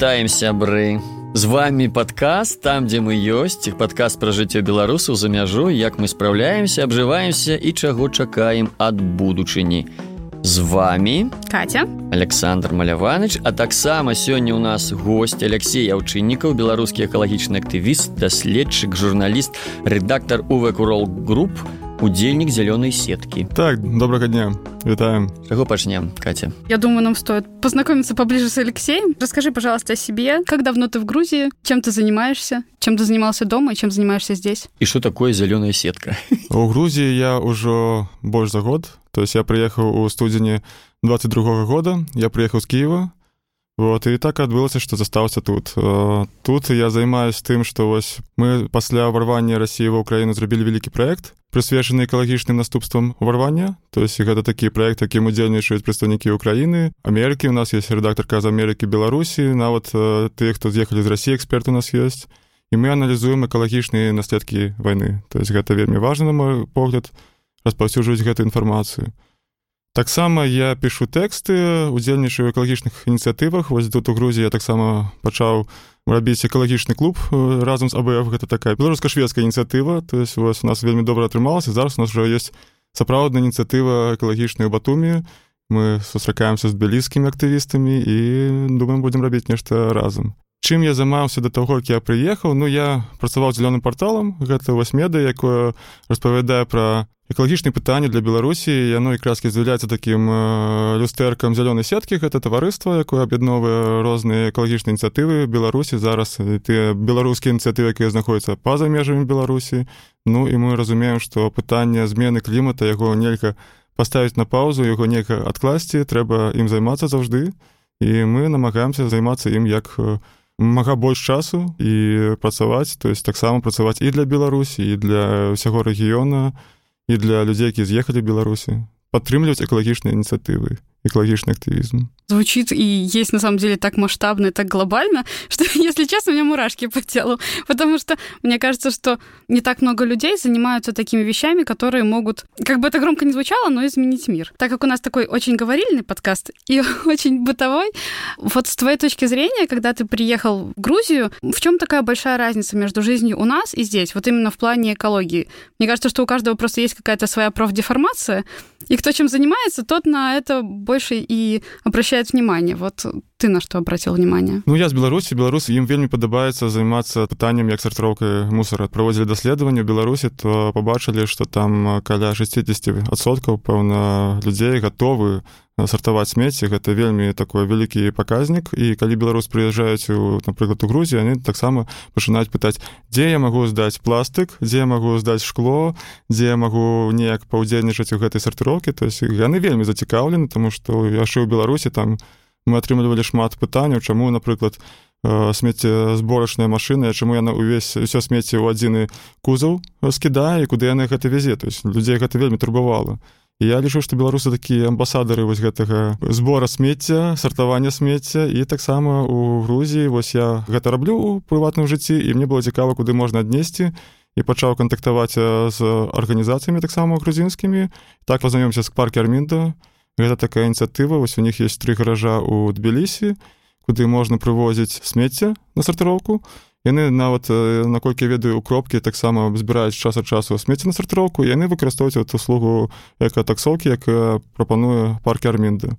Вітаем сябры з вами падкаст там дзе мы ёсць падкаст пра жыццё беларусаў за мяжу як мы спраўляемся абжываемся і чаго чакаем ад будучыні. З вами Катя. Александр маляваныч а таксама сёння у нас гость Алексей аўчыннікаў беларускі экалагічны актывіст даследчык журналіст рэдактор увекурол груп. у удзельнік зялёнай сеткі так добрага дня вітаем чаго пачнем катя я думаю нам стоит познакомиться поближе с алексеем расскажи пожалуйста о себе как давно ты в грузии чем ты занимаешься чем ты занимался дома и чем занимаешься здесь и что такое зялёная сетка у грузии я ўжо больш за год то есть я приехаў у студзені 22 -го года я приехаў з киева Вот і так адбылася, што застаўся тут. Тут я займаюсь тым, што вось мы пасля ўварвання рассіі ва ўкраіну зрабілі вялікі праект, прысвечаны экалагічным наступствам ўварвання. То есть гэта такі праект, якім удзельнічаюць прадстаўнікі ўкраіны. Амерыкі у нас есть рэдактарка з Амерыкі Беларусі, нават тыя, хто з'ехалі з рассіі эксперт у нас ёсць. І мы аналізуем экалагічныя наследкі вайны. То есть гэта вельмі важна на мой погляд распаўсюджваць гэтую інфармацыю. Таксама я пішу тэксты, удзельнічаю экалагічных ініцыятывах. Вось тут у Грузіі я таксама пачаў рабіць экалагічны клуб разам з АБФ гэта такая беларуска-шведская ініцыятыва. То есть вось у нас вельмі добра атрымалася. зараз у нас уже ёсць сапраўдная ініцыятыва экалагічнай батумі. Мы сустракаемся з белізскімі актывістамі і думаем, будзем рабіць нешта разам. Чым я займаўся да таго, як я прыехаў, ну я працаваў зялёным парталам, гэта васьмеда, якое распавядае пра экалагічныя пытанні для беларусі. Яно якраз з'яўляецца такім люстэркам зялёнай сеткі. Гэта таварыства якое аб'ядновае розныя экалагічныя ініцыятывы беларусі. Зараз тыя беларускія ініцыятывы якія знаходзяцца па-за межамі беларусі. Ну і мы разумеем што пытанне змены клімата яго нельга паставіць на паузу яго нельга адкласці. Трэба ім займацца заўжды. І мы намагаемся займацца ім як мага больш часу і працаваць то есть таксама працаваць і для беларусі і для ўсяго рэгіёна і для людзей які з'ехалі беларусі. Падтрымліваць экалагічныя ініцыятывы экологичный активизм. Звучит и есть на самом деле так масштабно и так глобально, что, если честно, у меня мурашки по телу, потому что мне кажется, что не так много людей занимаются такими вещами, которые могут, как бы это громко не звучало, но изменить мир. Так как у нас такой очень говорильный подкаст и очень бытовой, вот с твоей точки зрения, когда ты приехал в Грузию, в чем такая большая разница между жизнью у нас и здесь, вот именно в плане экологии? Мне кажется, что у каждого просто есть какая-то своя профдеформация, и кто чем занимается, тот на это больше и обращает внимание. Вот ты на что обратил внимание? Ну я з беларусі беларусы ім вельмі падабаецца займацца пытанням як сартроўкай мусора. Праводзілі даследаванне беларусі то побачылі что там каля 60соткаў пэўна людзей готовы сартаваць смецці гэта вельмі такой вялікі паказнік і калі беларус прыязджаюць у напрыклад у Грузі они таксама пачынаюць пытаць дзе я магу здаць пластык дзе я магу здаць шкло? Дзе я магу неяк паўдзельнічаць у гэтай сартыроўкі то есть яны вельмі зацікаўлены тому что яшчэ ў беларусі там у мы атрымлівалі шмат пытанняў чаму напрыклад смеццезборачная машына чаму яна увесь усё смецце ў адзіны кузаў скідае куды яны гэта вязе то есть людзей гэта вельмі турбавала я лічу што беларусы такія амбасадары вось гэтага збора смецця сартавання смецця і таксама у Грузіі вось я гэта раблю у прыватным жыцці і мне было цікава куды можна аднесці і пачаў кантактаваць з арганізацыямі таксама грузінскімі так пазнаёмся з паркі армінда гэта такая ініцыятыва вось у них есть тры гаража у тбілісі куды можна прывозіць смецце на сартыроўку. Яны нават наколькі ведаю у кропкі таксама збіраюць час ад часу смецце на сартыроўку яны выкарыстоўваюць эту услугу эка таксоўкі як прапануе паркі армінды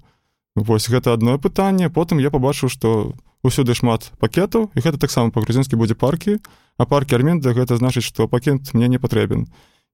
Вось гэта адно пытанне. Потым я пабачыў што усюды шмат пакетаў і гэта таксама па-грузінскі будзе паркі. А паркі армінда гэта значыць што пакет мне не патрэбен.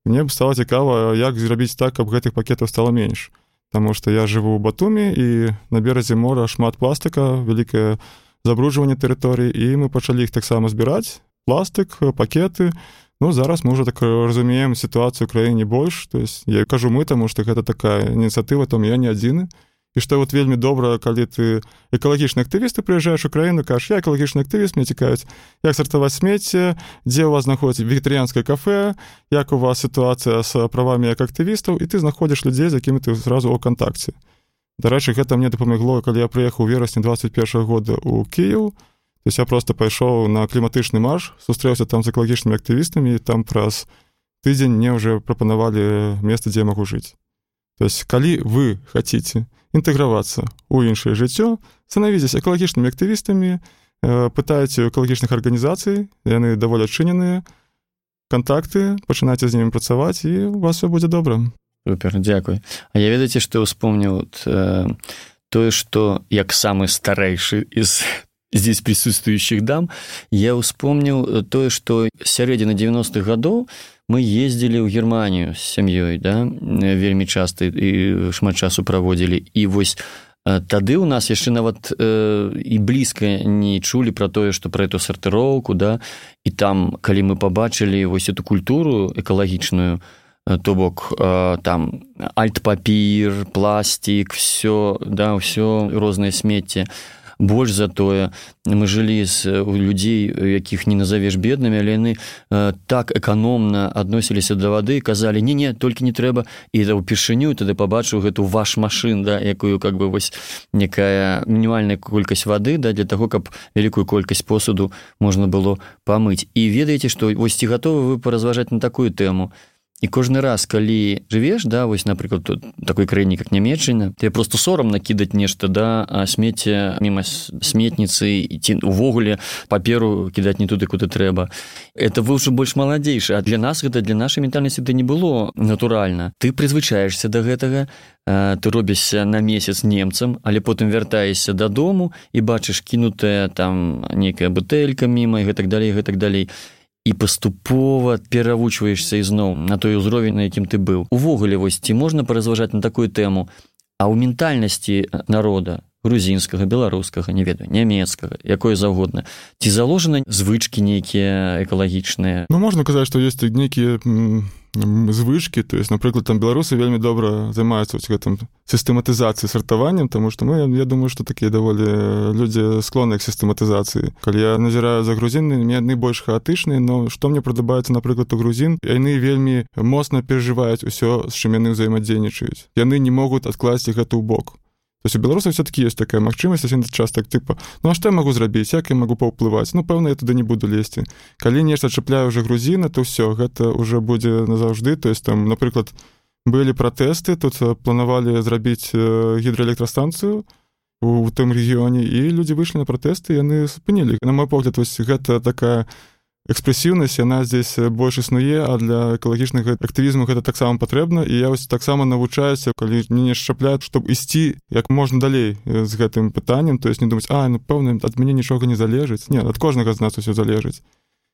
Мне б стала цікава як зрабіць так каб гэтых пакетаў стало менш Таму што я жыву ў батуме і на беразе мора шмат пластыка, вялікае забруджванне тэрыторыі і мы пачалі іх таксама збіраць пластык, пакеты. Ну зараз мы ўжо так разумеем сітуацыю краіне больш. То есть я кажу мы, таму што гэта такая ініцыятыва, там я не адзіны і што вот вельмі добра калі ты экалагічны актывісты прыязджаеш у краіну кажаш я экалагічны актывіст мне цікаюць як сартаваць смецце дзе у вас знаходзіць вегетарыянскае кафе як у вас сітуацыя з правамі як актывістаў і ты знаходзіш людзей з якімі ты сразу о кантакце дарэчы гэта мне дапамагло калі я прыехаў верасні 21 года у Кіў то есть я просто пайшоў на кліматычны марш сустрэўся там з экалагічнымі актывістамі там праз тыдзень мне уже прапанавалі месца дзе магу жыць то есть калі вы хотите інтэгравацца ў іншае жыццё станавіцесь экалагічнымі актывістамі пытаеце экалагічных арганізацый яны даволі адчыненыя контакты пачынайце з імі працаваць і у вас все будзе добра супер дзякуй А я ведаеце што успомніў э, тое што як самы старэйшы из здесь присутствующих дам я успомніў тое што сярэдзіна 90-х гадоў мы ездзілі ў германію з сям'ёй да вельмі часта і шмат часу праводзілі і вось тады у нас яшчэ нават э, і блізка не чулі пра тое што пра эту сартыроўку да. І там калі мы пабачылі вось эту культуру экалагічную то бок э, там альтпапір пластик все да ўсё розныя смецце больш за тое. Мы жылі з у людзей якіх не назавеш беднымі але яны э, так эканомна адносіліся да вады казалі не не толькі не трэба і да ўпершыню тады пабачыў гэту ваш машин да якую как бы вось некая мінімальная колькасць вады да для того каб вялікую колькасць посуду можна было памыць. І ведаеце што вось ці гатовы вы паразважаць на такую тэму і кожны раз калі жывеш да вось напрыклад тут такой краіне как нямецчына ты просто сорам накідаць нешта да смецце міма сметніцы ці увогуле паперу кідаць не туды куды трэба. Это вы ўжо больш маладзейшы а для нас гэта для нашай ментальнасці ты не было натуральна. Ты прызвычаешься до да гэтага ты робішся на месяц немцам але потым вяртаешся дадому і бачыш кінутая там некая бутэлька міма і гэтак далей гэтак далей. і паступова перавучваешся ізноў на той узровень на якім ты быў. Увогуле вось ці можна паразважаць на такую тэму? А ў ментальнасці народа грузінскага беларускага не ведаю нямецкага якое заўгодна. Ці заложаны звычки нейкія экалагічныя? Ну можна казаць што ёсць нейкія звычки то есть напрыклад там беларусы вельмі добра займаюцца гэтым сістэматызацыі сартаваннем тому что мы я думаю что такія даволі людзі склонны к сістэматызацыі. Калі я назіраю за грузіны мне адны больш хаатычныя но што мне прадабаецца напрыклад у грузін яны вельмі моцна перажываюць усё з чым яны ўзаемадзейнічаюць. Яны не могуць адкласці гэта ў бок То есть у беларусаў все-таки есть такая магчымасць один час так тыпа Ну а што я могу зрабіць як я могу паўплываць Ну пэўна я туды не буду лезці калі нешта чапляю уже грузіна то все гэта уже будзе назаўжды то есть там напрыклад былі пратэсты тут планавалі зрабіць гідраэлектрастанцыю у тым рэгіёне і людзі выйшлі на пратэсты яны спынілі на мой погляд вось гэта такая экспрэсіўнасць яна здесь больш існуе а для экалагічнага актывізму гэта таксама патрэбна. І я вось таксама навучаюся калі не шчапляют чтобы ісці як можна далей з гэтым пытанням то есть не думаць а ну пэўна ад мяне нічога не залежыць не ад кожнага з нас усё залежыць.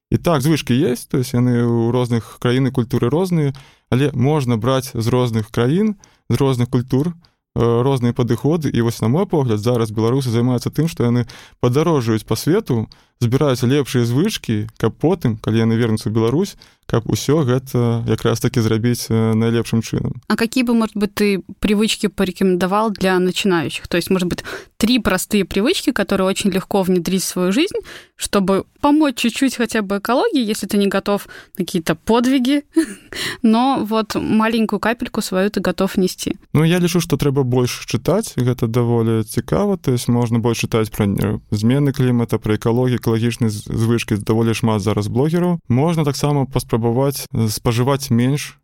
І так звышки есть то есть яны ў розных краіны культуры розныя але можна браць з розных краін з розных культур розныя падыходы. І вось на мой погляд зараз беларусы займаюцца тым што яны падарожжаюць по свету збіраюць лепшыя звычкі каб потым калі яны вернуцца ў Беларусь каб усё гэта якраз таки зрабіць найлепшым чынам А какие бы может быть ты привычки порекомендовал для начинающих то есть может быть три простые привычки которые очень легко внедрить в свою жизнь чтобы помочь чуть-чуть хотя бы экологии если ты не готов какие-то подвиги но вот маленькую капельку свою ты готов нести Ну я лічу что трэба больш чытаць гэта даволі цікава то есть можна больш чытаць про змены клімата про экалогію экалагічнай звычкі даволі шмат зараз блогераў можна таксама паспрабаваць спажываць менш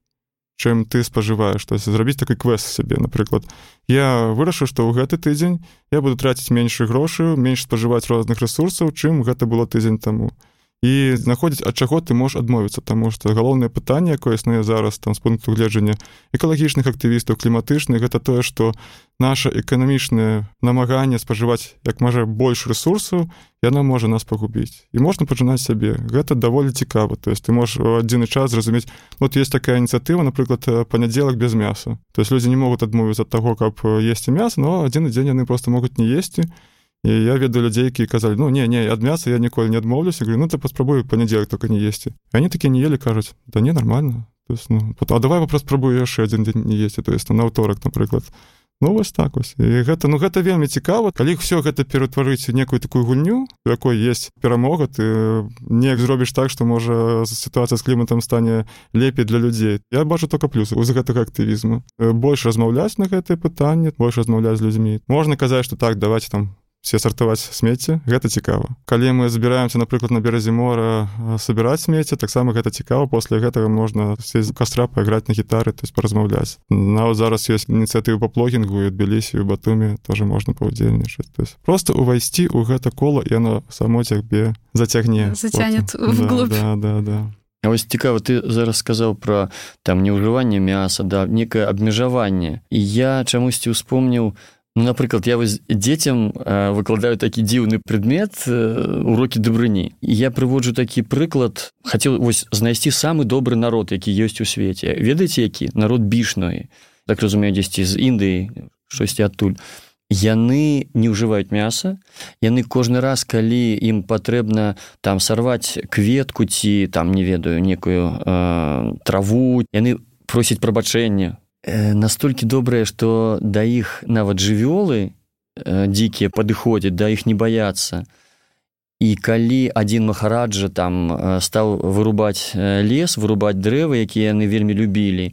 чым ты спажываеш то зрабіць такой квест сябе напрыклад я вырашу што ў гэты тыдзень я буду траціць меншы грошаю менш спажываць розных ресурсаў чым гэта было тыдзень таму і знаходзіць ад чаго ты можаш адмовіцца таму што галоўнае пытанне якое існуе зараз там з пункту гледжання экалагічных актывістаў кліматычных гэта тое што наша эканамічнае намаганне спажываць як можа больш ресурсу яна можа нас пагубіць. І можна пачынаць сябе. Гэта даволі цікава. То есть ты можаш адзіны час зразумець вот есть такая ініцыятыва напрыклад панядзелак без мяса. То есть людзі не могуць адмовіцца ад таго каб есці мяса но адзін дзень яны просто могуць не есці. і я ведаю людзей які казалі ну не не ад мяса я ніколі не адмоўлюся говорю ну ты паспрабую панядзелак только не есці они такі не ели кажуць да не нормально то есть ну а давай вопрос спрабую яшчэ адзін дзень не есці то есть на аўторак напрыклад ну вось так вось і гэта ну гэта вельмі цікава калі ўсё гэта ператварыць некую такую гульню якой есть перамога ты неяк зробіш так што можа сітуацыя з кліматам стане лепей для людзей. Я бачу только плюсы. З гэтага актывізму. Больш размаўляць на гэтае пытанне больш размаўляць з людзьмі. Можна казаць што так давайте там все сартаваць смецце гэта цікава. Калі мы збіраемся напрыклад на беразе мора собираць смецце таксама гэта цікава после гэтага можна сесть кастра пайграць на гітары то есть паразмаўляць. Нават зараз есть ініцыятывы по плогінгу адбіліся у батуме тоже можна паўдзельнічаць то есть просто увайсці у гэта кола і оно само цябе зацягне зацянет да, да, да, да. А вось цікава ты зараз сказаў пра там неўжыванне мяса да некае абмежаванне. І я чамусьці успомніў напрыклад я вось дзецям э, выкладаю такі дзіўны предмет э, урокі дабрыні я прыводжу такі прыклад хацеў вось знайсці самы добры народ які ёсць у свеце ведаеце які народ бішной так разумею дзесьці з індыі штосьці адтуль яны не ўжываюць мяса яны кожны раз калі ім патрэбна там сарваць кветку ці там не ведаю некую э, траву. Яны просяць прабачэння настолькі добрыя што да іх нават жывёлы э, дзікія падыходзяць да іх не баяцца і калі адзін махараджа там э, стаў вырубаць лес вырубаць дрэвы якія яны вельмі любілі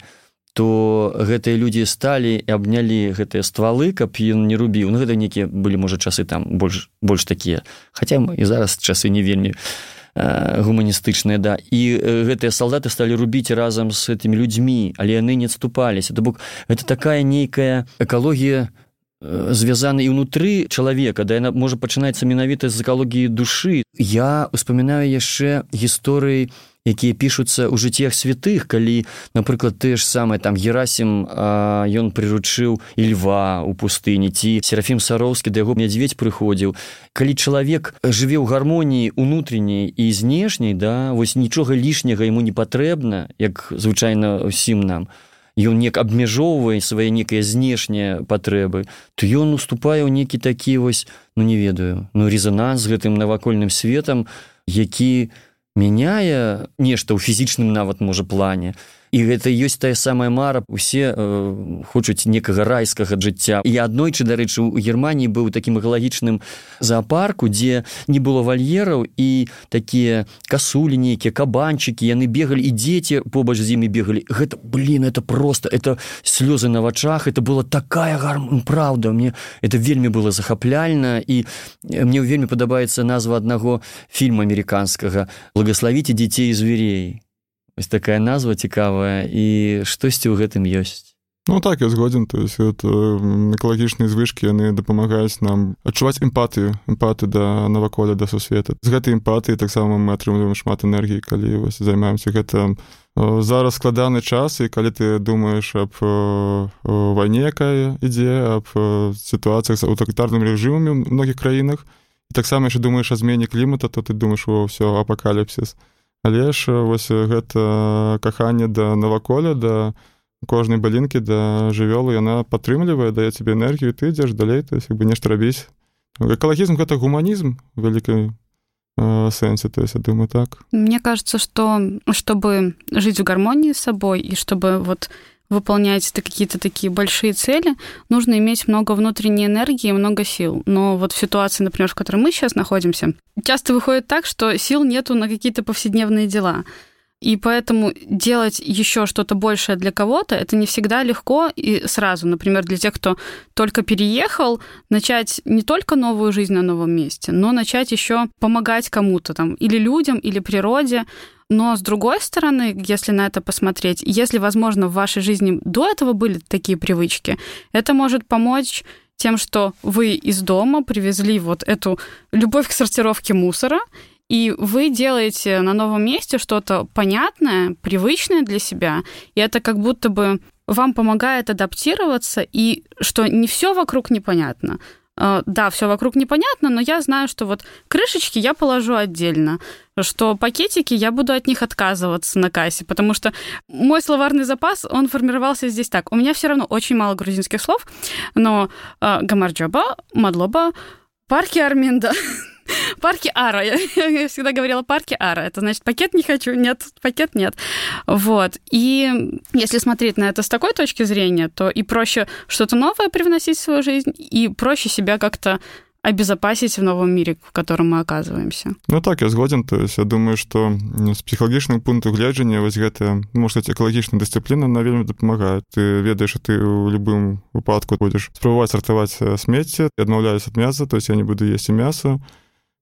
то гэтыя людзі сталі і абнялі гэтыя ствалы каб ён не рубіў. Ну гэта нейкія былі можа часы там больш больш такія. Хаця і зараз часы не вельмі Э, гуманістычныя да. І э, гэтыя салдаты сталі рубіць разам з гэтымі людзьмі але яны не адступаліся. То бок это такая нейкая экалогія э, звязана і ўнутры чалавека да яна можа пачынаецца менавіта з экалогіі душы я успамінаю яшчэ гісторыі якія пішуцца ў жыццях святых калі напрыклад ты ж самае там герасім ён прыручыў і льва у пустыні ці серафім сароўскі да яго мядзведь прыходзіў калі чалавек жыве ў гармоніі унутренняй і знешняй да вось нічога лішняга яму не патрэбна як звычайна усім нам ён неяк абмяжоўвае свае некія знешнія патрэбы то ён уступае ў некі такі вось ну не ведаю ну резонанс з гэтым навакольным светам які мяняе нешта ў фізічным нават можа плане і гэта ёсць тая самая мара усе э, хочуць некага райскага жыцця. І аднойчы дарэчы у германії быў такім экалагічным зоапарку дзе не было вальераў і такія касулі нейкія кабанчыкі яны бегалі і дзеці побач з імі бегалі. Гэта блин это просто это слёзы на вачах это была такая гарм правда мне это вельмі было захапляльна. І мне вельмі падабаецца назва аднаго фільма амерыканскага благословіце дзяцей зверей ось такая назва цікавая і штосьці ў гэтым ёсць. Ну так я згодзін то есть экалагічныя звышкі яны дапамагаюць нам адчуваць эмпатыю эмпаты да наваколя да сусвета. З гэтай эмпатыі таксама мы атрымліваем шмат энергіі калі вось займаемся гэта зараз складаны час і калі ты думаеш аб вайне якая ідзе аб сітуацыях з аўтарытарным рэжымамі многіх краінах таксама яшчэ думаеш о змене клімата то ты думаеш о ўсё апакаліпсіс але ж вось гэта каханне да наваколя да кожнай балінкі да жывёлы яна падтрымлівае дае тебе энергію ты ідзеш далей то есть як бы нешта рабіць. Экалагізм гэта гуманізм вялікай сэнсе то есть я думаю так. Мне кажется что чтобы жить в гармонии с собой и чтобы вот выполнять какие-то такие большие цели, нужно иметь много внутренней энергии и много сил. Но вот в ситуации, например, в которой мы сейчас находимся, часто выходит так, что сил нету на какие-то повседневные дела. И поэтому делать еще что-то большее для кого-то это не всегда легко и сразу. Например, для тех, кто только переехал, начать не только новую жизнь на новом месте, но начать еще помогать кому-то там, или людям, или природе. Но с другой стороны, если на это посмотреть, если, возможно, в вашей жизни до этого были такие привычки, это может помочь тем, что вы из дома привезли вот эту любовь к сортировке мусора, и вы делаете на новом месте что-то понятное, привычное для себя, и это как будто бы вам помогает адаптироваться, и что не все вокруг непонятно, да, все вокруг непонятно, но я знаю, что вот крышечки я положу отдельно, что пакетики я буду от них отказываться на кассе, потому что мой словарный запас, он формировался здесь так. У меня все равно очень мало грузинских слов, но э, гамарджоба, мадлоба, парки арминда, Парки Ара. Я, я всегда говорила парки Ара. Это значит, пакет не хочу, нет, пакет нет. Вот. И если смотреть на это с такой точки зрения, то и проще что-то новое привносить в свою жизнь, и проще себя как-то обезопасить в новом мире, в котором мы оказываемся. Ну так, я згоден. То есть я думаю, что с психалагічных пункту гледжання вось гэта может экалагічная дысцыпліна на вельмі дапамагае ты ведаеш ты у любым выпадку будзеш спрабаваць сартаваць смецце адмаўляюсь ад мяса то есть я не буду есці мяса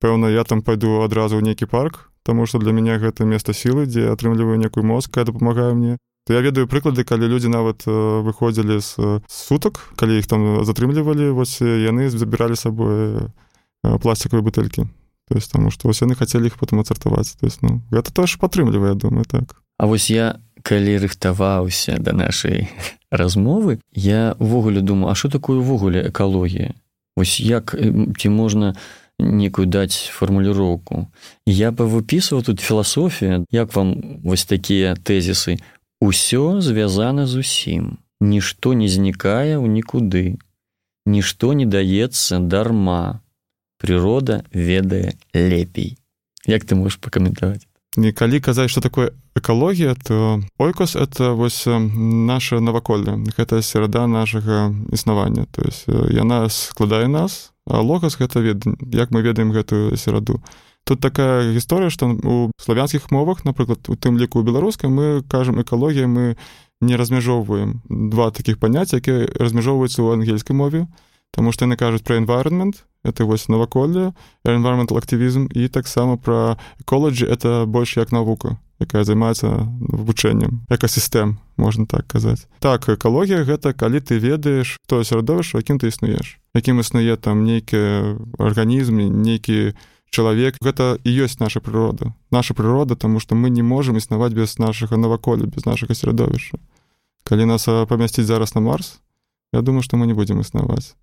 пэўна я там пойду адразу ў нейкі парк Таму што для мяне гэта место сілы дзе атрымліваю некую мозг дапамагаю мне. То я ведаю прыклады калі людзі нават выходзілі з сутак калі іх там затрымлівалі вось яны забіралі сабой пластикавыя бутэлькі. То есть таму што вось яны хацелі іх потым ацартаваць то есть ну гэта тоже падтрымлівае думаю так. А вось я калі рыхтаваўся да нашай размовы я увогуле думаю А што такое увогуле экалогія? Вось як ці можна не некую даць фармуліроўку я павыпісваў тут філасофія як вам вось такія тэзісы. Усё звязана з усім. Нішто не знікае ў нікуды. Нішто не даецца дарма. Прырода ведае лепей як ты можаш пакаментаваць? Не калі казаць что такое экалогія то ойкос это вось наше наваколле гэта серада нашага існавання. То есть яна складае нас Логас гэта вед як мы ведаем гэтую сераду. Тут такая гісторыя што у славянскіх мовах напрыклад у тым ліку беларускай мы кажам экалогія мы не размяжоўваем два такіх паняцця якія размяжоўваюцца ў ангельскай мове Таму што яны кажуць пра environment это вось наваколле environmental актывізм і таксама пра эколаджі это больш як навука якая займаецца вывучэннем экасістэм можна так казаць так экалогія гэта калі ты ведаеш то сярадовішча якім ты існуеш якім існуе там нейкі арганізм нейкі чалавек гэта і ёсць наша прырода наша прырода тому что мы не можемм існаваць без нашага наваколля без нашага сярадовішча калі нас памясціць зараз на марс я думаю что мы не будзем існаваць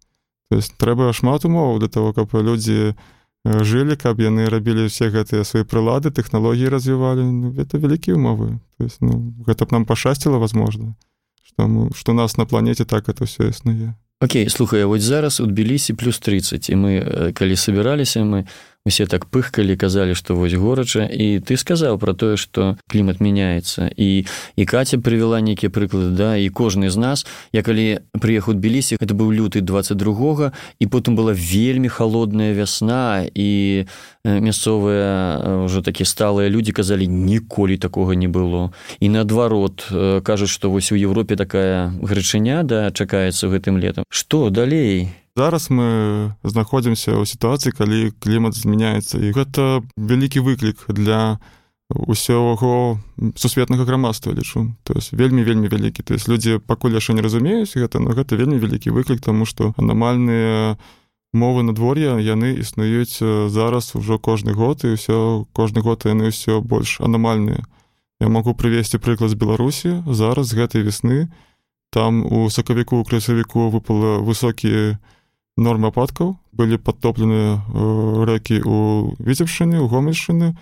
то есть трэба шмат умоваў для того каб людзі не жылі каб яны рабілі все гэтыя свае прылады тэхналогіі развівалі. Ну, это вялікія умовы то есть ну, гэта б нам пашасціла возможно что мы что нас на планете так это все існуе. Окей слухай вось зараз у тбілісі плюс 30 і мы калі собіраліся мы усе так пыхкалі казалі што вось горача. І ты сказаў про тое што клімат мяняецца. І і каця прывяла нейкія прыклады да і кожны з нас. Я калі прыехаў тбілісі это быў люты 22 і потым была вельмі холодная вясна і мясцовыя ўжо такі сталыя людзі казалі ніколі такога не было і наадварот кажуць што вось у Еўропе такая грычыня да чакаецца гэтым летом што далей зараз мы знаходзімся ў сітуацыі калі клімат змяняецца і гэта вялікі выклік для усяго сусветнага грамадства лічу. То есть вельмі вельмі вялікі. То есть людзі пакуль яшчэ не разумеюць гэта но гэта вельмі вялікі выклік тому что анамальныя мовы надвор'я яны існуюць зараз ужо кожны год і ўсё кожны год яны ўсё больш анамальныя. Я могу прывесці прыклад з беларусі. Зараз гэтай весны там у сакавіку красавіку выпала высокія нормы ападкаў былі падтоплены э, рэкі у віцебшыны у гомельшыны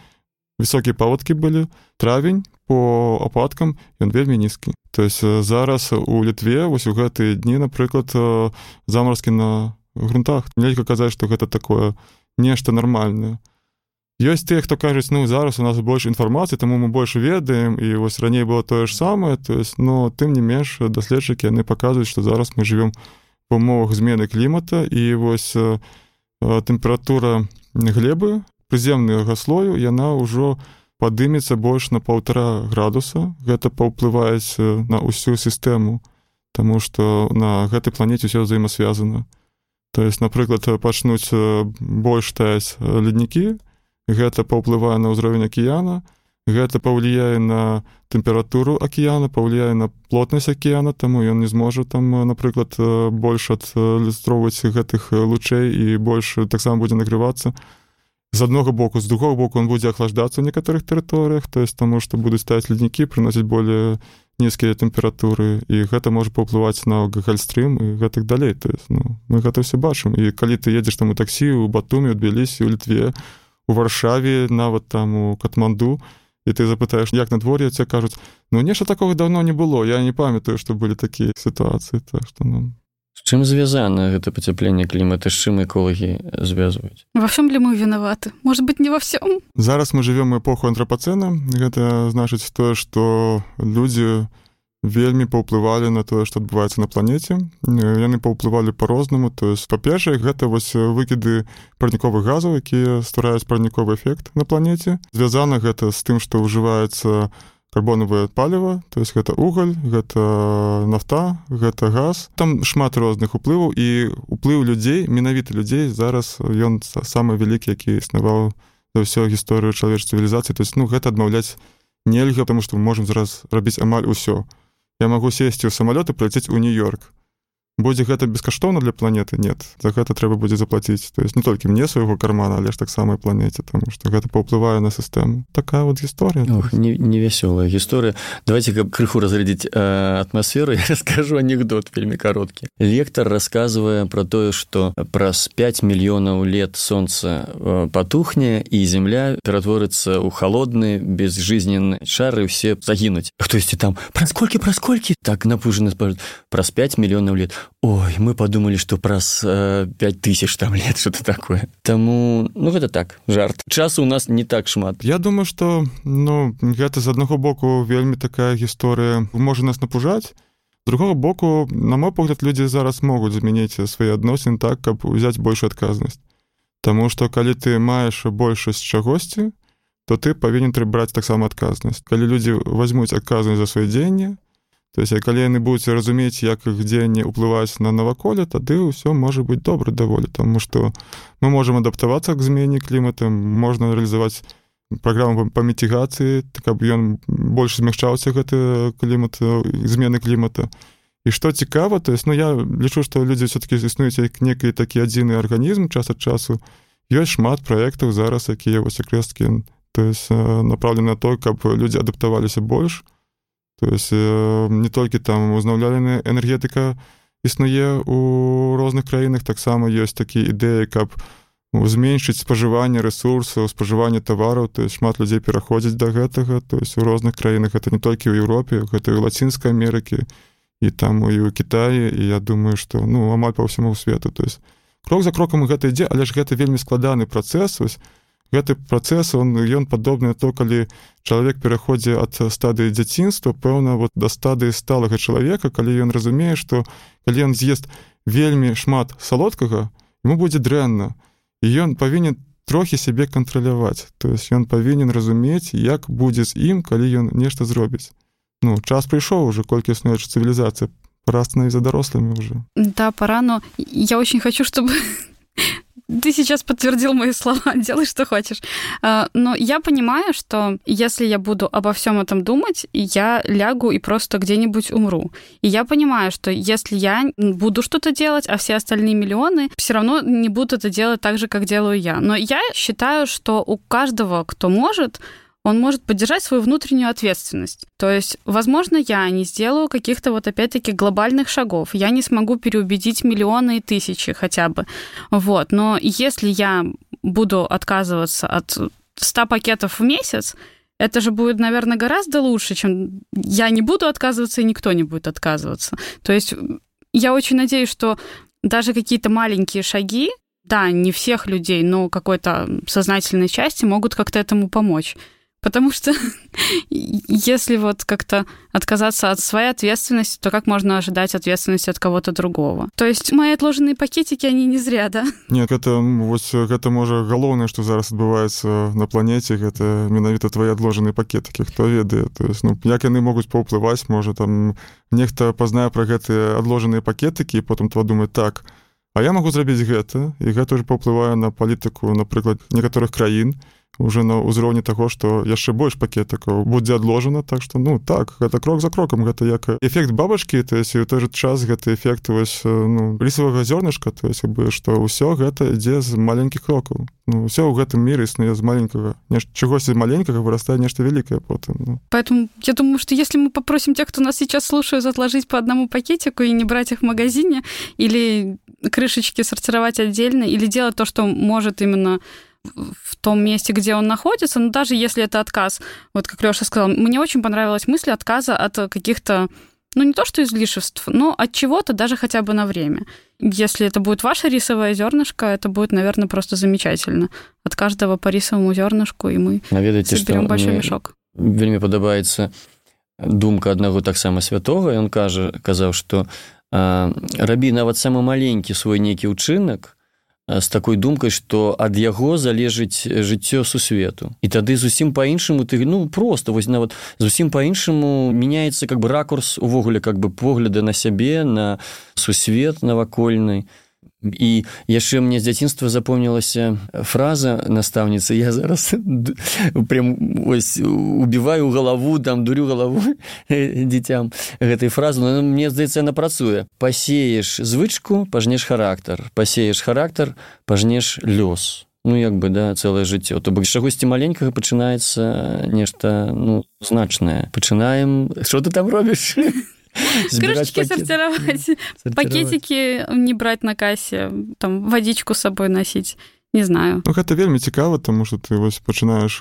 высокія паводкі былі травень по ападкам ён вельмі нізкі то есть зараз у літве вось у гэтыя дні напрыклад замарозкі на грунтах нельга казаць што гэта такое нешта нармальнае ёсць тыя хто кажуць ну зараз у нас больш інфармацыі таму мы больш ведаем і вось раней было тое ж самае то есть но тым не менш даследчыкі яны паказваюць што зараз мы живвем у умовах змены клімата і вось тэмпература глебы прыземнага слою яна ўжо падымецца больш на паўтара градуса. Гэта паўплываюць на ўсю сістэму Таму што на гэтай планеце ўсё взаемасвязана то есть напрыклад пачнуць больш таяць леднікі гэта паўплывае на ўзровень акіяна гэта паўлияе на тэмпературу акіяна паўлияе на плотнасць акіяна таму ён не зможа там напрыклад больш адлюстроўваць гэтых лучэй і больш таксама будзе нагрывацца з аднаго боку з другого боку он будзе ахлаждацца ў некаторых тэрыторыях то есть таму што будуць ставіць леднікі прыносіць более нізкія тэмпературы і гэта можа паўплываць на гальстрым і гэтак далей. То есть ну, мы гэта все бачым. І калі ты едзеш там у таксі у батуме адбіліся у літве у варшаве нават там у катманду то і ты запытаеш як надвор'е ця кажуць ну нешта такого давно не было я не памятаю што былі такія сітуацыі так што ну чым звязана гэта пацяпленне клімата з чым эколагі звязваюць во всем ли мы вінаваты может быть не во всем? Зараз мы живвем эпоху антрапацэна гэта значыць тое што людзі вельмі паўплывалі на тое што адбываецца на планеце. Яны паўплывалі по-рознаму то есть па-першае гэта вось выкіды парніковых газаў якія ствараюць парніковы эфект на планеце. Звязана гэта з тым што ўжываецца карбонавае паліва то есть гэта уголь гэта нафта гэта газ. Там шмат розных уплываў і уплыў людзей менавіта людзей зараз ён самы вялікі які існаваў за ўсё гісторыю чалавеч цывілізацыі. То есть ну гэта адмаўляць нельга потому что мы можем зараз рабіць амаль усё я магу сесці ў самалёт і прыляцець у нью-йорк будзе гэта бескаштоўна для планеты нет за гэта трэба будзе заплатіць то есть не толькі мне свайго кармана але ж таксама планеце тому что гэта паўплывае на сістэму такая вот гісторыя невясёлая не гісторыя давайте каб крыху разрядзіць э, атмасферу я расскажу анекдот вельмі кароткі лектор рассказывае про тое что праз 5 мільёнаў лет солнца э, потухне і земля ператворыцца ў холодны безжизненны шары все загінуць хтосьці там праз колькі праз колькі так напужаны праз 5 мільёнаў лет Ой, мы подумали, что праз э, 5000 там лет что-то такое. Таму ну гэта так жарт. Часу у нас не так шмат. Я думаю, што ну, гэта з аднаго боку вельмі такая гісторыя можа нас напужаць. Другого боку, на мой погляд, людзі зараз могуць змяніць свае адносіны так, каб узяць большую адказнасць. Таму што калі ты маеш большасць чагосьці, то ты павінен браць таксама адказнасць. Калі людзі возьмуць адказнасць за свае дзеянне, То есть калі яны будуць разумець як іх дзеянне ўплываць на наваколе тады ўсё можа быць добра даволі тому что мы можемм адаптавацца к змене клімата можна рэалізаваць праграму па мітігацыі каб ён больш змягчаўся гэты клімат змены клімата. І што цікава то есть ну я лічу што людзі все-таки існуюць як некий такі адзіны арганізм час ад часу. Ёсць шмат праектаў зараз якія вось акрэсткі то есть направлены на то каб людзі адаптаваліся больш. то То есть не толькі там узнаўляленая энергетыка існуе у розных краінах таксама ёсць такія ідэі каб зменшыць спажыванне ресурсаў спажывання тавараў то есть шмат людзей пераходзіць до гэтага то есть у розных краінах это не толькі ў Еўропе гэта і лацінскай Амерыкі і там і ў Кіаі і я думаю что ну амаль па ўсяму свету. То есть крок за крокам гэта ідзе але ж гэта вельмі складаны працэс ось гэты працэс он ён падобны то калі чалавек пераходзе ад стадыі дзяцінства пэўна вот да стадыі сталага чалавека калі ён разумее што калі ён з'ест вельмі шмат салодкага ему будзе дрэнна. І ён павінен трохі сябе кантраляваць. То есть ён павінен разумець як будзе з ім калі ён нешта зробіць. Ну час прыйшоў уже колькі існуюча цывілізацыя. Пора становіцца дарослымі уже да пора но я очень хочу чтобы ты сейчас подтвердил мои слова, делай, что хочешь. А, но я понимаю, что если я буду обо всем этом думать, я лягу и просто где-нибудь умру. И я понимаю, что если я буду что-то делать, а все остальные миллионы все равно не будут это делать так же, как делаю я. Но я считаю, что у каждого, кто может, он может поддержать свою внутреннюю ответственность. То есть, возможно, я не сделаю каких-то вот опять-таки глобальных шагов, я не смогу переубедить миллионы и тысячи хотя бы. Вот. Но если я буду отказываться от 100 пакетов в месяц, это же будет, наверное, гораздо лучше, чем я не буду отказываться, и никто не будет отказываться. То есть я очень надеюсь, что даже какие-то маленькие шаги, да, не всех людей, но какой-то сознательной части могут как-то этому помочь. Потому что если вот как-то отказаться от своей ответственности, то как можно ожидать ответственности от кого-то другого? То есть мои отложенные пакетики, они не зря, да? Нет, это, вот, это может головное, что зараз отбывается на планете, это менавіта твои отложенные пакетики, кто ведает. То есть, ну, як они могут поуплывать, может, там, нехто познае про гэтые отложенные пакетики, и потом тва думает, так, а я могу зрабіць гэта, і гэта уже паўплывае на палітыку, напрыклад, некаторых краін, уже на ўзроўні таго што яшчэ больш пакетакаў будзе адложана. Так што ну так гэта крок за крокам гэта як эфект бабачкі то есть у той же час гэты эфект вось ну лісавага зёрнышка то есть бы што ўсё гэта ідзе з маленькіх крокаў. Ну, ўсё ў гэтым міры існуе з маленькага. Нешта чагосьці маленькага вырастае нешта вялікае потым ну. поэтому я думаю что если мы попросим тех кто нас сейчас слушают отложить по одному пакетику и не брать их в магазине или крышечки сортировать отдельно или делать то что может именно в том месте, где он находится, но даже если это отказ, вот как Леша сказал, мне очень понравилась мысль отказа от каких-то, ну не то что излишеств, но от чего-то даже хотя бы на время. Если это будет ваше рисовое зернышко, это будет, наверное, просто замечательно. От каждого по рисовому зернышку, и мы Наведаете, соберем большой мешок. Вельми подобается думка аднаго таксама святога ён кажа казаў што рабі нават самы маленькі свой нейкі ўчынак З такой думкай што ад яго залежыць жыццё сусвету. І тады зусім по-іншаму ты ну просто вось нават зусім по-іншаму мяняецца как бы ракурс увогуле как бы погляды на сябе на сусвет навакольны і яшчэ мне з дзяцінства запомнілася фраза настаўніцы я зараз прям ось убіваю галаву там дурю галаву дзіцям гэтай фразы. Но мне здаецца на працуе пасееш звычку пажнеш характар пасееш характар пажнеш лёс ну як бы да цэлае жыццё. То бок чагосьці маленькага пачынаецца нешта ну значнае. Пачынаем. Что ты там робіш Крышечки сортировать, пакетики не брать на кассе, там водичку с собой носить. Не знаю. Ну, гэта вельмі цікава тому что ты вось пачынаеш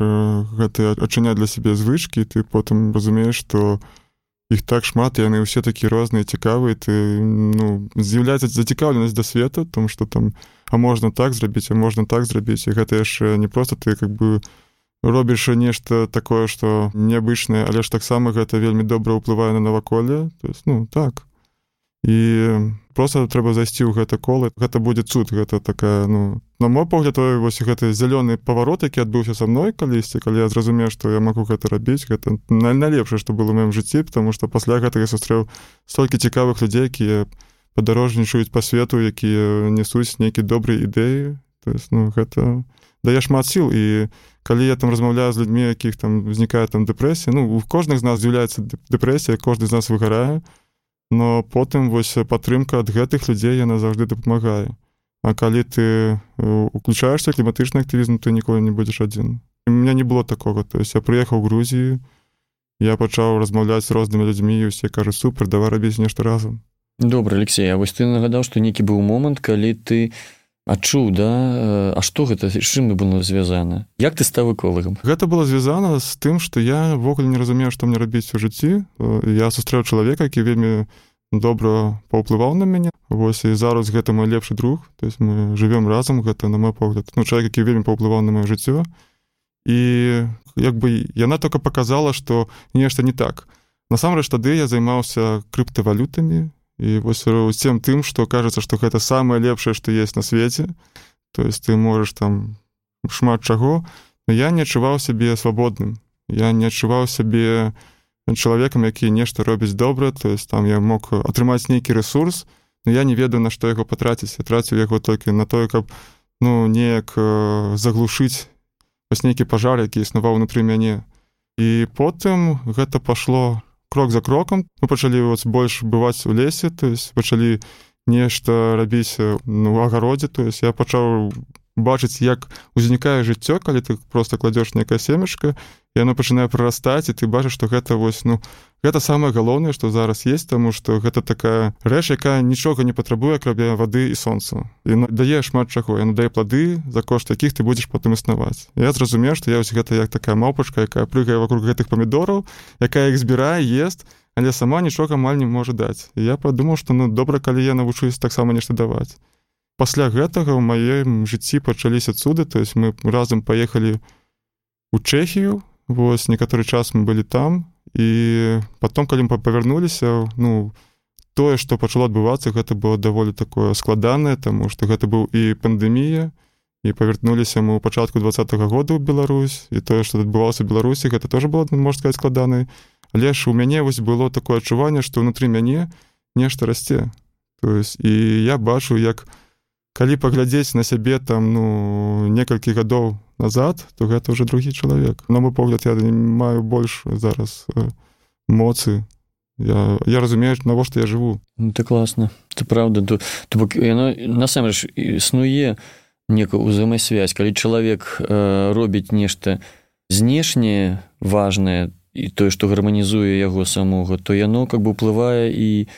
гэты адчыняць для сябе звычки ты потым разумееш что іх так шмат яны ўсе такі розныя цікавыя ты ну з'яўляецца зацікаўленасць да свету тому что там а можна так зрабіць а можна так зрабіць і гэта яшчэ не просто ты как бы робіш нешта такое что неабычнае але ж таксама гэта вельмі добра ўплывае на наваколле. То есть ну так. І просто трэба зайсці ў гэта колы. Гэта будзе цуд гэта такая ну на мой погляд той вось гэты зялёны паварот які адбыўся са мной калісьці калі я зразумею што я магу гэта рабіць гэта найлепшае што было маім жыцці потому что пасля гэтага сустрэў столькі цікавых людзей якія падарожнічаюць па свету якія несуць нейкі добрыя ідэі. То есть ну гэта дае шмат сіл і калі я там размаўляю з людзьмі якіх там узнікае там дэпрэсія ну у кожных з нас з'яўляецца дэпрэсія кожны з нас выгарае но потым вось падтрымка ад гэтых людзей яна заўжды дапамагае. А калі ты уключаешься кліматычны актывізм ты ніколі не будзеш адзін. У меня не было такого то есть я прыехаў Грузію я пачаў размаўляць з рознымі людзьмі усе кажу супер давай рабіць нешта разам добра Алексей А вось ты нагадаў што нейкі быў момант калі ты не адчуў да? А што гэта? Чым было звязана Як ты стаў эколагам? Гэта было звязана з тым што я ввогуле не разумею што мне рабіць у жыцці. Я сустрэў чалавека які вельмі добра паўплываў на мяне. Вось і зараз гэта мой лепшы друг. То есть мы живвем разам гэта на мой погляд ну чалавек які вельмі паўплываў на маё жыццё. І як бы яна только показала што нешта не так. Насамрэч тады я займаўся крыптавалютамі і вось усім тым што кажацца што гэта самае лепшае што есть на свеце то есть ты можаш там шмат чаго но я не адчуваў сябе свабодным я не адчуваў сябе чалавекам які нешта робіць добра. То есть там я мог атрымаць нейкі ресурс но я не ведаю на што яго патраціць. Я траціў яго толькі на тое каб ну неяк заглушыць вось нейкі пажар які існаваў унутры мяне. І потым гэта пашло крок за кроком. Мы пачалі вот больш бываць у лесе то есть пачалі нешта рабіць ну агародзе. То есть я пачаў бачыць як узнікае жыццё калі ты просто кладзеш некая семечка і оно пачынае прарастаць і ты бачыш што гэта вось ну гэта самае галоўнае што зараз есть таму што гэта такая рэч якая нічога не патрабуе крабе вады і сонца. І дае шмат чаго. Яна дае плады за кошт якіх ты будзеш потым існаваць. Я зразумею што я вось гэта як такая маўпачка якая прыгае вокруг гэтых памідораў якая іх збірае ест але сама нічога амаль не можа даць. І я падумаў што ну добра калі я навучусь таксама нешта даваць. Пасля гэтага ў маім жыцці пачаліся цуды то есть мы разам паехалі у чэхію вось некаторы час мы былі там і потом калі мы павярнуліся ну тое што пачало адбывацца гэта было даволі такое складанае таму што гэта быў і пандэмія і павярнуліся мы ў пачатку два -го года ў Беларусь і тое што адбывалася беларусі гэта тоже было можна сказать складанай але ж у мяне вось было такое адчуванне што ўнутры мяне нешта расце то есть і я бачу як у калі паглядзець на сябе там ну некалькі гадоў назад то гэта уже другі чалавек. На мой погляд я не маю больш зараз э, моцы. Я я разумею навошта я жыву. Ну, ты класна. Ты правда то, то бок яно насамрэч існуе некая узаемасвязь калі чалавек э, робіць нешта знешняе важное і тое што гарманізуе яго самога то яно как бы уплывае і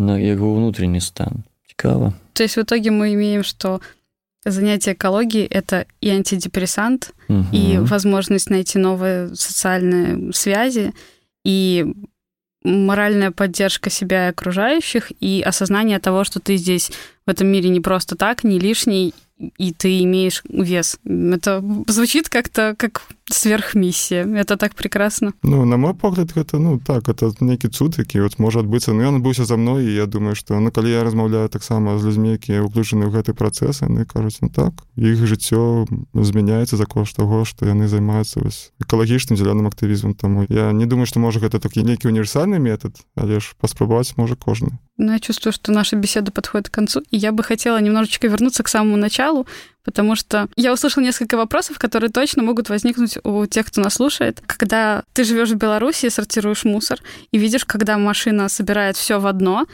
на яго ўнутренні стан. Цікава То есть в итоге мы имеем, что занятие экологией – это и антидепрессант, угу. и возможность найти новые социальные связи, и моральная поддержка себя и окружающих, и осознание того, что ты здесь в этом мире не просто так, не лишний, и ты имеешь вес. Это звучит как-то как сверхмиссия. Это так прекрасно. Ну, на мой погляд, это, ну, так, это некий цуд, які вот может адбыцца. Ну, ён быўся за мной, і я думаю, што ну, калі я размаўляю таксама з людзьмі, якія ўключаны ў гэты працэс, яны кажуць, ну так, іх жыццё змяняецца за кошт таго, што яны займаюцца экалагічным зялёным актывізмам. Таму я не думаю, што можа гэта такі нейкі універсальны метад, але ж паспрабаваць можа кожны. Ну, я чувствую, что наша беседа подходит к концу, и я бы хотела немножечко вернуться к самому началу, потому что я услышала несколько вопросов, которые точно могут возникнуть у тех, кто нас слушает. Когда ты живешь в Беларуси, сортируешь мусор и видишь, когда машина собирает все в одно,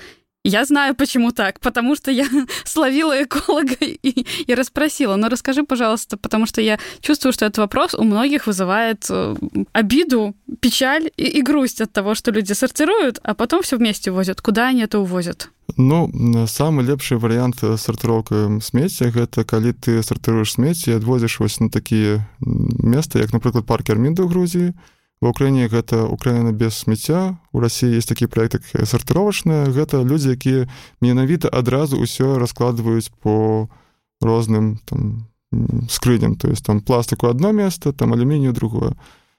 я знаю, почему так, потому что я словила эколога и, и расспросила. Но расскажи, пожалуйста, потому что я чувствую, что этот вопрос у многих вызывает э, обиду, печаль и, и грусть от того, что люди сортируют, а потом все вместе возят. Куда они это увозят? Ну самы лепшы варыянт сартыроўка смецця гэта калі ты сартыруеш смецці адвозіш вось на такія месцы як напрыклад парк армінда ў Грузіі. Ва ўкраіне гэта украіна без смецця. У рассіі есть такі проект сартыровачная. Гэта людзі якія менавіта адразу ўсё раскладваюць по розным там скрыням. То есть там пластыку одно место там алюмінію другое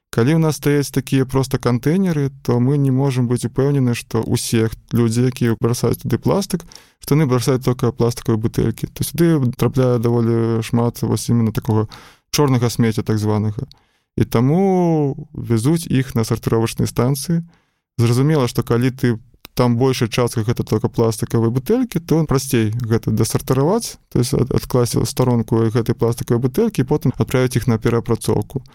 калі у нас стаяць такія просто кантэйнеры то мы не можемм быць упэўнены што ўсех людзі якія бросаюць туды пластык што яны бросаюць только пластикавыя бутэлькі то сюды трапляе даволі шмат вось именно такого чорнага смецця так званага і таму везуць іх на сартыровачнай станцыі зразумела што калі ты там большая частка гэта только пластикавай бутэлькі то прасцей гэта дасартараваць то есть адкласці старонку гэтай пластикавай бутэлькі потым адправіць іх на перапрацоўку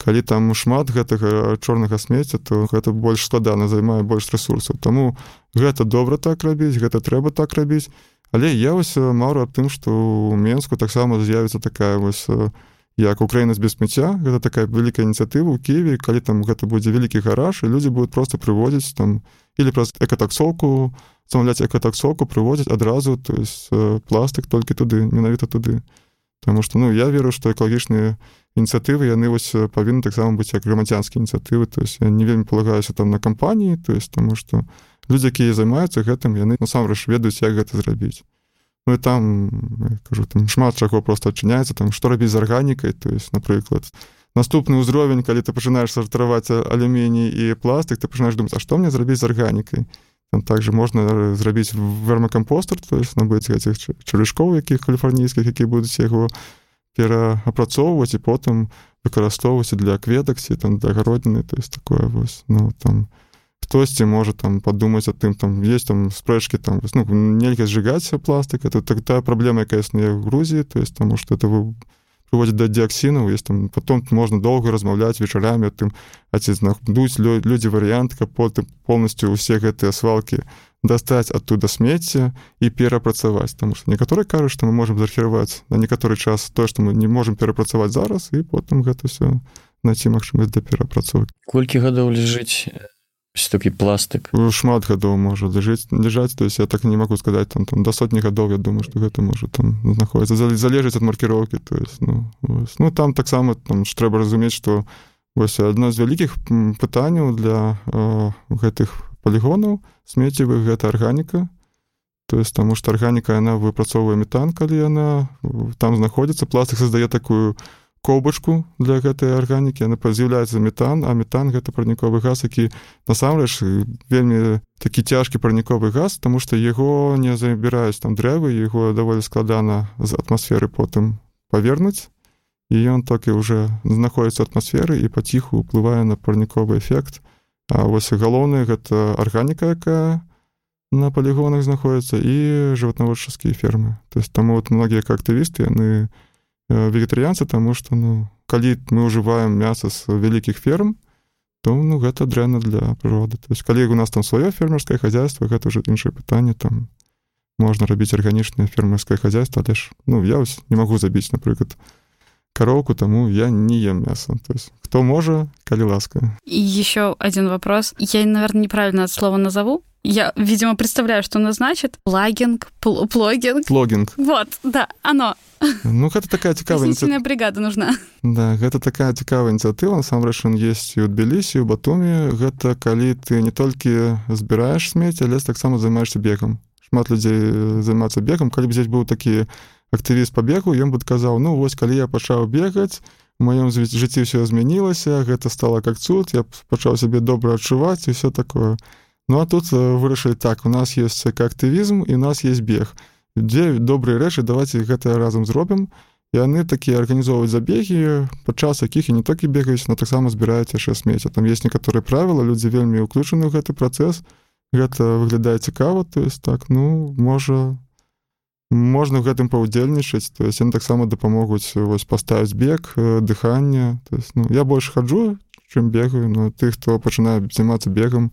калі там шмат гэтага чорнага смецця то гэта больш складана займае больш ресурсаў Таму гэта добра так рабіць гэта трэба так рабіць. Але я вось мару аб тым што ў менску таксама з'явіцца такая вось як Украіна без смецця гэта такая вялікая ініцыятыва ў Киеве калі там гэта будзе вялікі гараж і людзі будуць просто прыводзіць там или праз экатаксоўку замаўляць экатаксоўку прыводзіць адразу то есть э, пластык толькі туды менавіта туды. Таму что ну я веру што экалагічныя ініцыятывы яны вось павінны таксама быць як грамадзянскія ініцыятывы. То есть не вельмі палагаюся там на кампаніі то есть таму что людзі якія займаюцца гэтым яны насамрэч ведаюць як гэта зрабіць. Ну і там кажу там шмат чаго просто адчыняецца там што рабіць з арганікай то есть напрыклад наступны ўзровень калі ты пачынаеш сартраваць алюміній і пластык ты пачынаеш думаць А што мне зрабіць з арганікай? Там также можна зрабіць вермакампостер то есть набыць гэтых чалюшкоў якіх каліфарнійскіх які будуць яго пераапрацоўваць і потым выкарыстоўваць для кветаксі там для гародніны то есть такое вось ну там хтосьці можа там подумаць о тым там есть там спрэчки там ну, нельга сжигаць пластик это такая праблема якая існуе в Грузіі то есть тому что это вы прыводзіць да дыаксінаў есть там потом можна доўга размаўляць вечарамі тым а ці знахдуць людзі варыянт каб потым полностью усе гэтыя свалки дастаць оттуда смецця і перапрацаваць тому что некаторы кажуць что мы можем зархіраваць на некаторы час то что мы не можем перапрацаваць зараз і потым гэта все найти магчымасць да перапрацоўкі колькі гадоў лежыць такі пластык ну, шмат гадоў можа дажыць ляжаць то есть я так не могу сказать там там до сотні гадоў я думаю что гэта можа там знаходіцца залежыць ад маркіроўкі то есть ну, вось. ну там таксама там ж трэба разумець что вось адно з вялікіх пытанняў для э, гэтых полігонаў смецевых гэта арганіка. То есть таму что арганіка яна выпрацоўвае метан калі яна там знаходзіцца. Пластык создае такую коўбачку для гэтай арганікі яна з'яўляецца метан а метан гэта парніковы газ які насамрэч вельмі такі цяжкі парніковы газ тому что яго не забіраюць там дрэвы яго даволі складана з атмасферы потым павернуць. І ён так і уже знаходіцца атмасферы і паціху уплывае на парніковы эфект. А вось галоўная гэта арганіка якая на палігонах знаходіцца і жыватнаводчаскія фермы. То есть таму вот многія актывісты яны не вегетарыянцы тому что ну калі мы ўжываем мяса з вялікіх ферм то ну гэта дрэнна для прыроды. То есть калі у нас там сваё фермерское хозяйство гэта уже іншае пытанне там можна рабіць арганічнае фермерское хозяйство але ж ну я не могу забіць напрыклад коровку тому я не ем мясо то есть кто можа калі ласка и еще один вопрос я наверное неправильно от слова назову Я, видимо, представляю, что оно значит. Плагинг, пл плогинг. Плогинг. Вот, да, оно. Ну, гэта такая цікавая ініцыятыва. бригада нужна. Да, гэта такая цікавая ініцыятыва, насамрэч ён ёсць і ў Тбілісі, у Батуме. Гэта калі ты не толькі збіраеш смець, але таксама займаешься бегам. Шмат людзей займацца бегам, калі б здесь быў такі актывіст пабегу ён бы казаў ну вось калі я пачаў бегаць маём жыцці ўсё змянілася гэта стало как цуд я пачаў сябе добра адчуваць і все такое ну а тут вырашылі так у нас есть актывізм і у нас есть бег. Дзе добрыя рэчы давайте гэта разам зробім яны такія арганізоўваюць забегі падчас якіх і не толькі бегаюць но таксама збіраюць яшчэ смецця. Там есть некаторыя правілы людзі вельмі ўключаны ў гэты працэс гэта выглядае цікава то есть так ну можа можна ў гэтым паўдзельнічаць то есть яны таксама дапамогуць вось паставіць бег дыханне то есть ну я больш хаджу чым бегаю но ты хто пачынае займацца бегам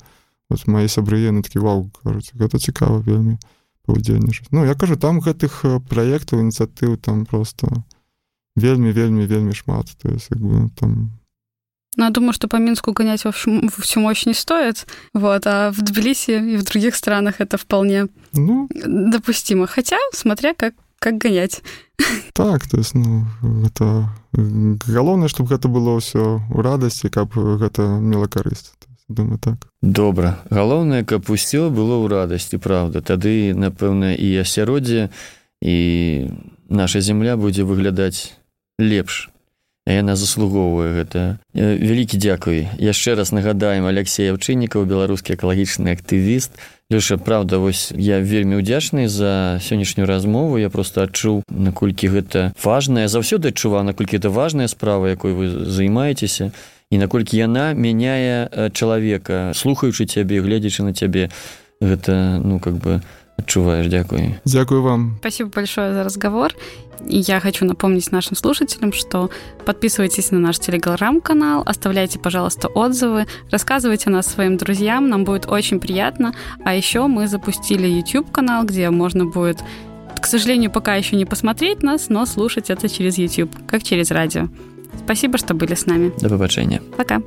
вот мои сябры яны такі вау кажуць гэта цікава вельмі паўдзельнічаць ну я кажу там гэтых праектаў ініцыятыў там просто вельмі вельмі вельмі шмат то есть як бы там Но я думаю, что по Минску гонять во всю, во всю мощь не стоит. Вот, а в Тбилиси и в других странах это вполне ну, допустимо. Хотя, смотря как, как гонять. Так, то есть, ну, это... Галоўнае, чтобы гэта было ўсё ў радасці, каб гэта мела карысць. думаю так. Добра. Галоўнае, каб усё было ў радасці, правда. Тады, напэўна, і асяроддзе, і наша земля будзе выглядаць лепш яна заслугоўвае гэта. Вялікі дзякуй. Яшчэ раз нагадаем алексей аўчыннікаў беларускі экалагічны актывіст. Лёша правда вось я вельмі ўдзячны за сённяшнюю размову. Я просто адчуў наколькі гэта важная заўсёды адчуваў наколькі это важная справа якой вы займаецеся і наколькі яна мяняе чалавека. Слухаючы цябе гледзячы на цябе гэта ну как бы адчуваеш дзякуй дзякую вам. Спасибо большое за разговор. И я хочу напомнить нашим слушателям что подписывайтесь на наш телеграм-канал оставляйте пожалуйста отзывы рассказывайте нас своим друзьям нам будет очень приятно. А еще мы запустили youtube канал где можно будет к сожалению пока еще не посмотреть нас но слушать это через youtube как через радио. Спасибо что были с нами. До побачення пока